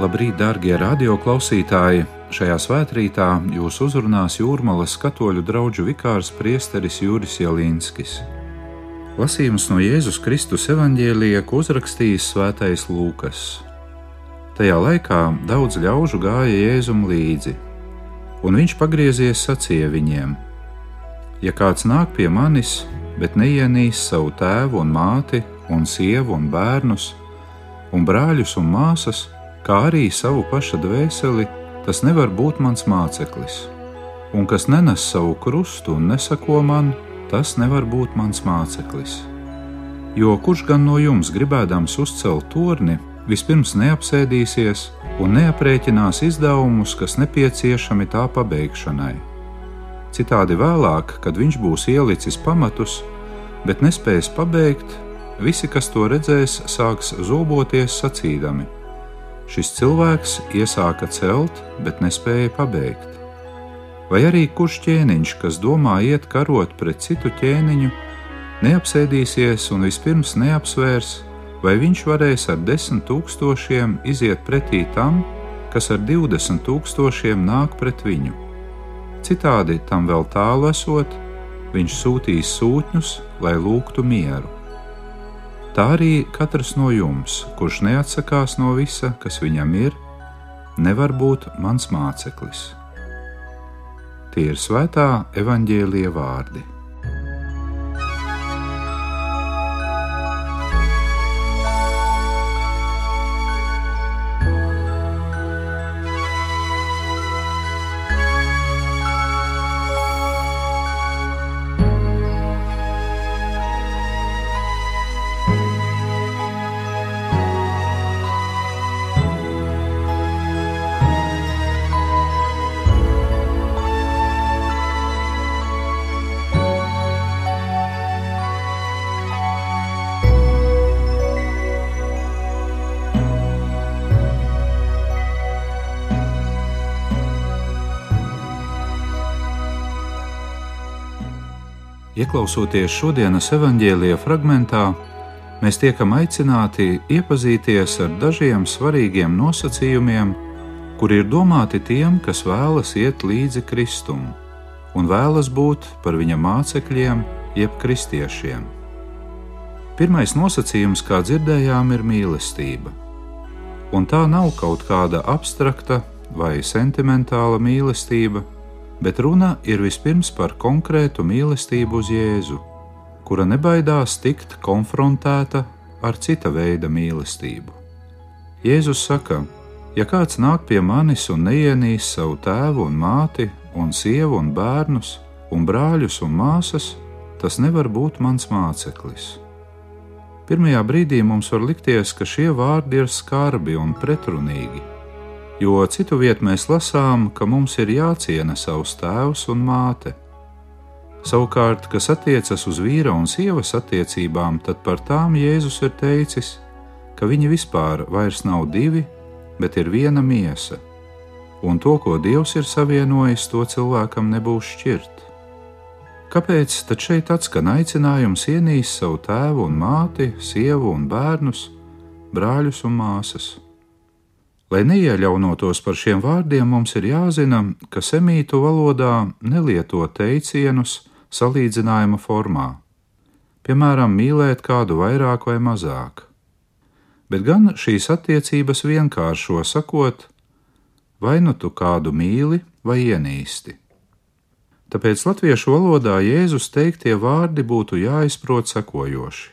Labrīt, darbie radioklausītāji! Šajā svētkrītā jūs uzrunās Jūrmālas katoļu draugu vikārs priesteris Juris Jelinskis. Lasījums no Jēzus Kristus evanģēlija, ko uzrakstījis Svētais Lūkas. Tajā laikā daudz ļaužu gāja Jēzum līdzi, un viņš pagriezies sacīja viņiem: Ja kāds nāk pie manis, bet neienīs savu tēvu un māti, un sievu un bērnus, un brāļus un māsas, kā arī savu paša dvēseli, tas nevar būt mans māceklis. Un kas nenes savu krustu un nesako man, tas nevar būt mans māceklis. Jo kurš gan no jums gribēdams uzcelt torni, vispirms neapsēdīsies un neaprēķinās izdevumus, kas nepieciešami tā pabeigšanai. Citādi vēlāk, kad viņš būs ielicis pamatus, bet nespēs pabeigt, visi, kas to redzēs, sāks zoboties sacīdami: Šis cilvēks iesāka celt, bet nespēja pabeigt. Vai arī kurš ķēniņš, kas domā iet karot pret citu ķēniņu, neapsēdīsies un vispirms neapsvērs, vai viņš varēs ar desmit tūkstošiem iziet pretī tam, kas ar divdesmit tūkstošiem nāk pret viņu. Citādi tam vēl tālu esot, viņš sūtīs sūtņus, lai lūgtu mieru. Tā arī katrs no jums, kurš neatsakās no visa, kas viņam ir, nevar būt mans māceklis. Tie ir svētā evaņģēlīja vārdi. Ieklausoties šodienas evanģēlīja fragmentā, mēs tiekam aicināti iepazīties ar dažiem svarīgiem nosacījumiem, kuri ir domāti tiem, kas vēlas iet līdzi Kristum un vēlas būt par viņa mācekļiem, jeb kristiešiem. Pirmais nosacījums, kā dzirdējām, ir mīlestība. Un tā nav kaut kāda abstrakta vai sentimentāla mīlestība, bet runa ir vispirms par konkrētu mīlestību uz Jēzu, kura nebaidās tikt konfrontēta ar cita veida mīlestību. Jēzus saka, ja kāds nāk pie manis un neienīs savu tēvu un māti, un sievu un bērnus, un brāļus un māsas, tas nevar būt mans māceklis. Pirmajā brīdī mums var likties, ka šie vārdi ir skarbi un pretrunīgi jo citu vietu mēs lasām, ka mums ir jāciena savs tēvs un māte. Savukārt, kas attiecas uz vīra un sievas attiecībām, tad par tām Jēzus ir teicis, ka viņi vispār vairs nav divi, bet ir viena miesa, un to, ko Dievs ir savienojis, to cilvēkam nebūs šķirt. Kāpēc tad šeit atskan aicinājums ienīst savu tēvu un māti, sievu un bērnus, brāļus un māsas? Lai neieļaunotos par šiem vārdiem, mums ir jāzina, ka semītu valodā nelieto teicienus salīdzinājuma formā, piemēram, mīlēt kādu vairāk vai mazāk, bet gan šīs attiecības vienkāršo sakot, vai nu tu kādu mīli vai ienīsti. Tāpēc latviešu valodā Jēzus teiktie vārdi būtu jāizprot sekojoši: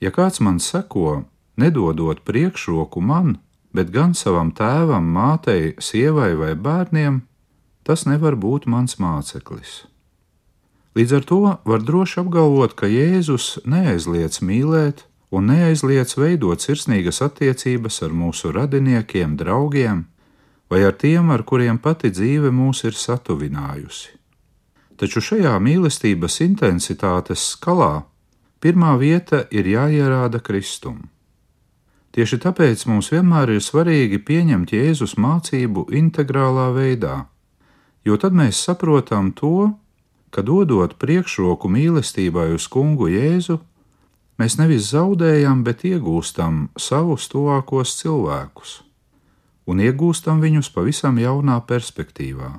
Ja kāds man seko, nedodot priekšroku man, bet gan savam tēvam, mātei, sievai vai bērniem, tas nevar būt mans māceklis. Līdz ar to var droši apgalvot, ka Jēzus neaizliedz mīlēt un neaizliedz veidot sirsnīgas attiecības ar mūsu radiniekiem, draugiem vai ar tiem, ar kuriem pati dzīve mūs ir satuvinājusi. Taču šajā mīlestības intensitātes skalā pirmā vieta ir jāierāda Kristum. Tieši tāpēc mums vienmēr ir svarīgi pieņemt Jēzus mācību integrālā veidā, jo tad mēs saprotam to, ka dodot priekšroku mīlestībai uz kungu Jēzu, mēs nevis zaudējam, bet iegūstam savus tuvākos cilvēkus. un iegūstam viņus pavisam jaunā perspektīvā.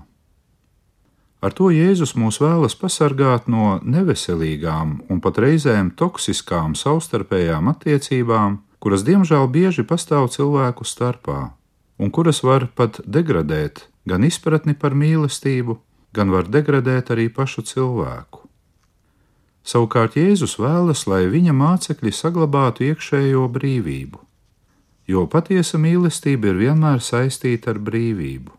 Ar to Jēzus mūs vēlas pasargāt no neveselīgām un pat reizēm toksiskām savstarpējām attiecībām, kuras diemžēl bieži pastāv cilvēku starpā, un kuras var pat degradēt gan izpratni par mīlestību, gan var degradēt arī pašu cilvēku. Savukārt Jēzus vēlas, lai viņa mācekļi saglabātu iekšējo brīvību, jo patiesa mīlestība ir vienmēr saistīta ar brīvību.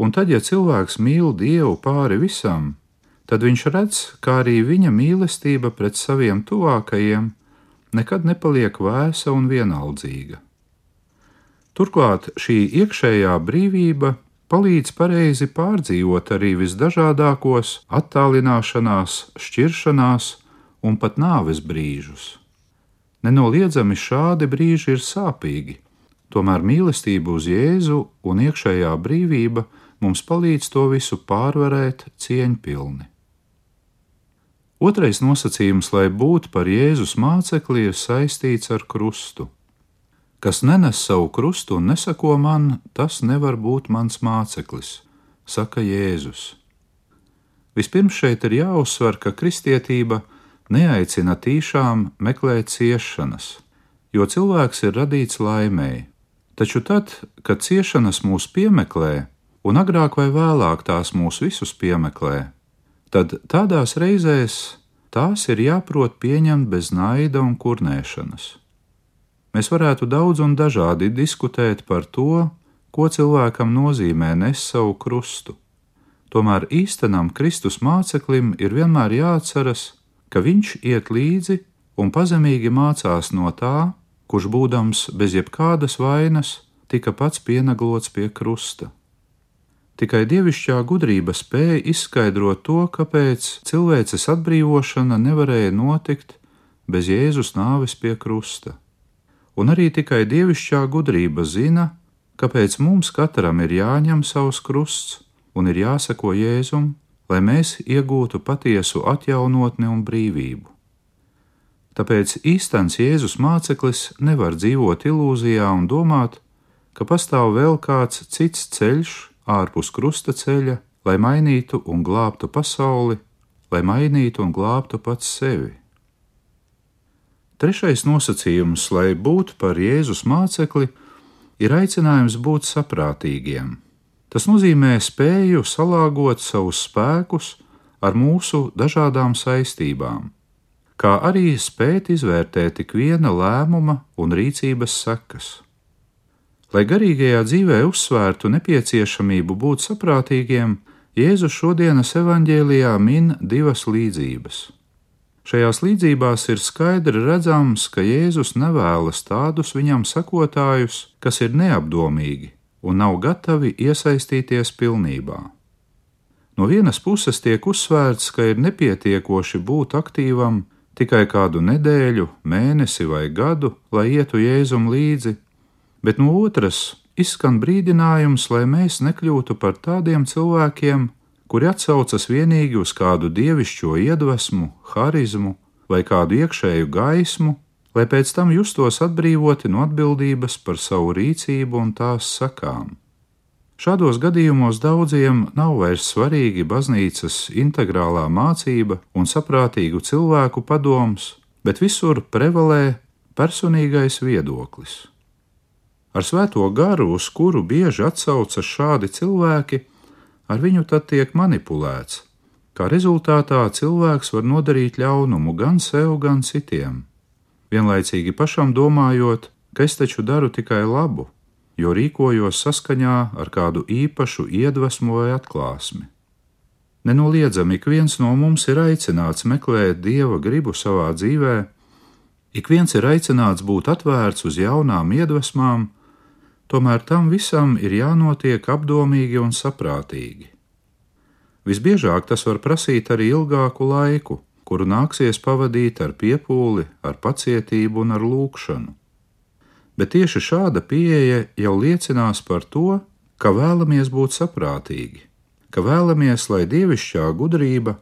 Un tad, ja cilvēks mīl Dievu pāri visam, tad viņš redz, kā arī viņa mīlestība pret saviem tuvākajiem nekad nepaliek vēsa un vienaldzīga. Turklāt šī iekšējā brīvība palīdz pareizi pārdzīvot arī visdažādākos attālināšanās, šķiršanās un pat nāves brīžus. Nenoliedzami šādi brīži ir sāpīgi, tomēr mīlestība uz Jēzu un iekšējā brīvība mums palīdz to visu pārvarēt cieņpilni. Otrais nosacījums, lai būtu par Jēzus mācekli, ir saistīts ar krustu. Kas nenes savu krustu un nesako man, tas nevar būt mans māceklis, saka Jēzus. Vispirms šeit ir jāuzsver, ka kristietība neaicina tīšām meklēt ciešanas, jo cilvēks ir radīts laimēji. Taču tad, kad ciešanas mūs piemeklē, un agrāk vai vēlāk tās mūs visus piemeklē, tad tādās reizēs tās ir jāprot pieņemt bez naida un kurnēšanas. Mēs varētu daudz un dažādi diskutēt par to, ko cilvēkam nozīmē nes savu krustu. Tomēr īstenam Kristus māceklim ir vienmēr jāatceras, ka viņš iet līdzi un pazemīgi mācās no tā, kurš būdams bez jebkādas vainas, tika pats pienaglots pie krusta. Tikai dievišķā gudrība spēja izskaidrot to, kāpēc cilvēces atbrīvošana nevarēja notikt bez Jēzus nāves pie krusta un arī tikai dievišķā gudrība zina, kāpēc mums katram ir jāņem savs krusts un ir jāseko Jēzum, lai mēs iegūtu patiesu atjaunotni un brīvību. Tāpēc īstenis Jēzus māceklis nevar dzīvot ilūzijā un domāt, ka pastāv vēl kāds cits ceļš ārpus krusta ceļa, lai mainītu un glābtu pasauli, lai mainītu un glābtu pats sevi. Trešais nosacījums, lai būtu par Jēzus mācekli, ir aicinājums būt saprātīgiem. Tas nozīmē spēju salāgot savus spēkus ar mūsu dažādām saistībām, kā arī spēt izvērtēt ik viena lēmuma un rīcības sekas. Lai garīgajā dzīvē uzsvērtu nepieciešamību būt saprātīgiem, Jēzus šodienas evanģēlijā min divas līdzības. Šajās līdzībās ir skaidri redzams, ka Jēzus nevēlas tādus viņam sakotājus, kas ir neapdomīgi un nav gatavi iesaistīties pilnībā. No vienas puses tiek uzsvērts, ka ir nepietiekoši būt aktīvam tikai kādu nedēļu, mēnesi vai gadu, lai ietu Jēzum līdzi, bet no otras izskan brīdinājums, lai mēs nekļūtu par tādiem cilvēkiem, kuri atsaucas vienīgi uz kādu dievišķo iedvesmu, harizmu vai kādu iekšēju gaismu, lai pēc tam justos atbrīvoti no atbildības par savu rīcību un tās sakām. Šādos gadījumos daudziem nav vairs svarīgi baznīcas integrālā mācība un saprātīgu cilvēku padoms, bet visur prevalē personīgais viedoklis. Ar svēto garu, uz kuru bieži atsaucas šādi cilvēki, ar viņu tad tiek manipulēts. Kā rezultātā cilvēks var nodarīt ļaunumu gan sev, gan citiem. Vienlaicīgi pašam domājot, ka es taču daru tikai labu, jo rīkojos saskaņā ar kādu īpašu iedvesmu vai atklāsmi. Nenoliedzami ik viens no mums ir aicināts meklēt dieva gribu savā dzīvē, ik viens ir aicināts būt atvērts uz jaunām iedvesmām, tomēr tam visam ir jānotiek apdomīgi un saprātīgi. Visbiežāk tas var prasīt arī ilgāku laiku, kuru nāksies pavadīt ar piepūli, ar pacietību un ar lūkšanu. Bet tieši šāda pieeja jau liecinās par to, ka vēlamies būt saprātīgi, ka vēlamies, lai dievišķā gudrība,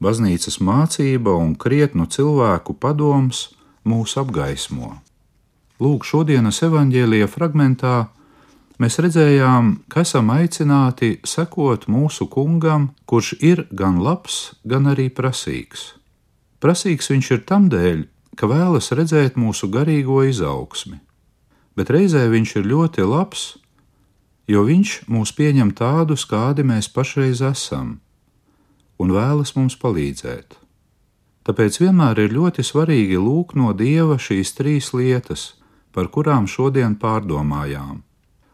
baznīcas mācība un krietnu cilvēku padoms mūs apgaismo. Lūk, šodienas evanģēlīja fragmentā mēs redzējām, ka esam aicināti sekot mūsu kungam, kurš ir gan labs, gan arī prasīgs. Prasīgs viņš ir tam dēļ, ka vēlas redzēt mūsu garīgo izaugsmi, bet reizē viņš ir ļoti labs, jo viņš mūs pieņem tādus, kādi mēs pašreiz esam, un vēlas mums palīdzēt. Tāpēc vienmēr ir ļoti svarīgi lūgt no Dieva šīs trīs lietas, par kurām šodien pārdomājām,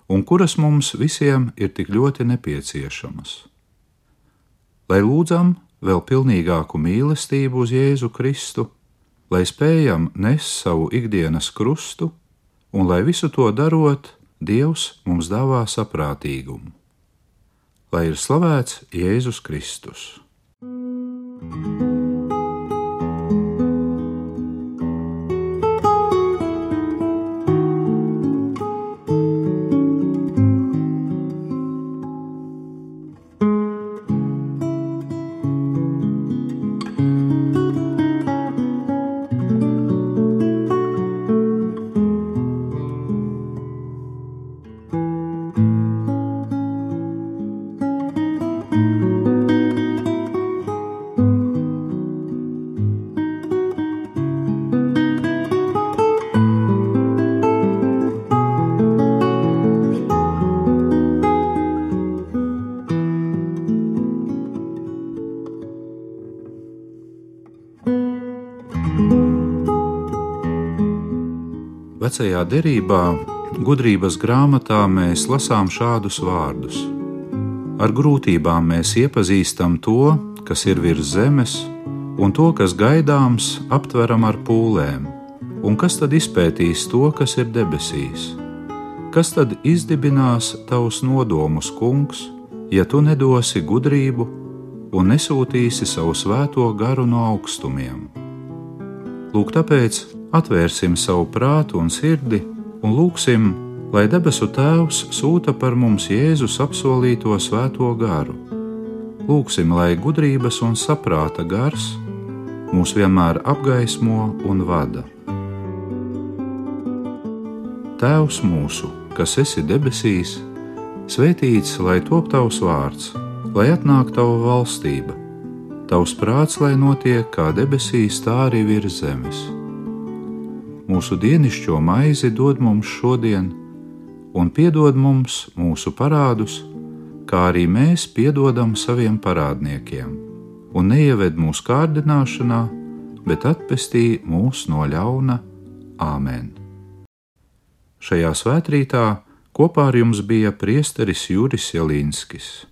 un kuras mums visiem ir tik ļoti nepieciešamas. Lai lūdzam vēl pilnīgāku mīlestību uz Jēzu Kristu, lai spējam nest savu ikdienas krustu, un lai visu to darot, Dievs mums dāvā saprātīgumu. Lai ir slavēts Jēzus Kristus! thank you Vecajā derībā, gudrības grāmatā mēs lasām šādus vārdus: Ar grūtībām mēs iepazīstam to, kas ir virs zemes, un to, kas gaidāms, aptveram ar pūlēm, un kas tad izpētīs to, kas ir debesīs? Kas tad izdibinās tavus nodomus, kungs, ja tu nedosi gudrību un nesūtīsi savu svēto garu no augstumiem? Lūk, tāpēc atvērsim savu prātu un sirdi un lūgsim, lai debesu Tēvs sūta par mums Jēzus apsolīto svēto garu. Lūgsim, lai gudrības un saprāta gars mūs vienmēr apgaismo un vada. Tēvs mūsu, kas esi debesīs, svētīts lai top tavs vārds, lai atnāk tava valstība, tavs prāts, lai notiek kā debesīs, tā arī virs zemes mūsu dienascho maizi dod mums šodien, un piedod mums mūsu parādus, kā arī mēs piedodam saviem parādniekiem, un neieved mūsu kārdināšanā, bet atpestī mūs no ļauna Āmen. Šajā svētkrītā kopā ar jums bija priesteris Juris Jelīnskis.